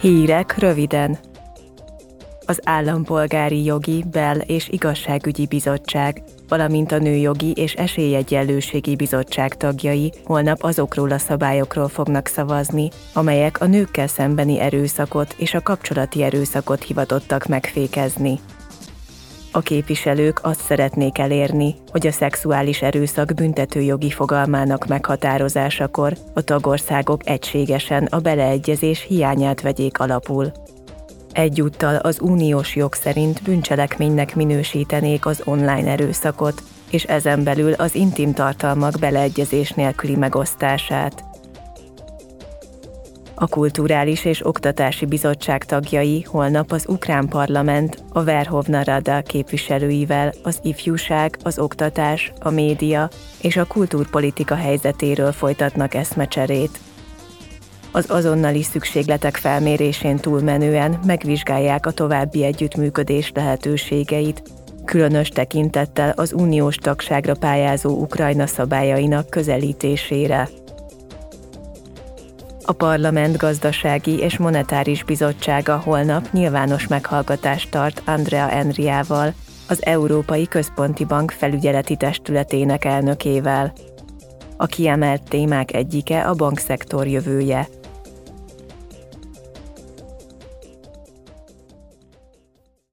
Hírek röviden. Az Állampolgári Jogi, Bel- és Igazságügyi Bizottság, valamint a Nőjogi és Esélyegyenlőségi Bizottság tagjai holnap azokról a szabályokról fognak szavazni, amelyek a nőkkel szembeni erőszakot és a kapcsolati erőszakot hivatottak megfékezni. A képviselők azt szeretnék elérni, hogy a szexuális erőszak büntetőjogi fogalmának meghatározásakor a tagországok egységesen a beleegyezés hiányát vegyék alapul. Egyúttal az uniós jog szerint bűncselekménynek minősítenék az online erőszakot, és ezen belül az intim tartalmak beleegyezés nélküli megosztását. A Kulturális és Oktatási Bizottság tagjai holnap az Ukrán Parlament a Verhovna Rada képviselőivel az ifjúság, az oktatás, a média és a kultúrpolitika helyzetéről folytatnak eszmecserét. Az azonnali szükségletek felmérésén túlmenően megvizsgálják a további együttműködés lehetőségeit, különös tekintettel az uniós tagságra pályázó Ukrajna szabályainak közelítésére. A Parlament Gazdasági és Monetáris Bizottsága holnap nyilvános meghallgatást tart Andrea Enriával, az Európai Központi Bank felügyeleti testületének elnökével. A kiemelt témák egyike a bankszektor jövője.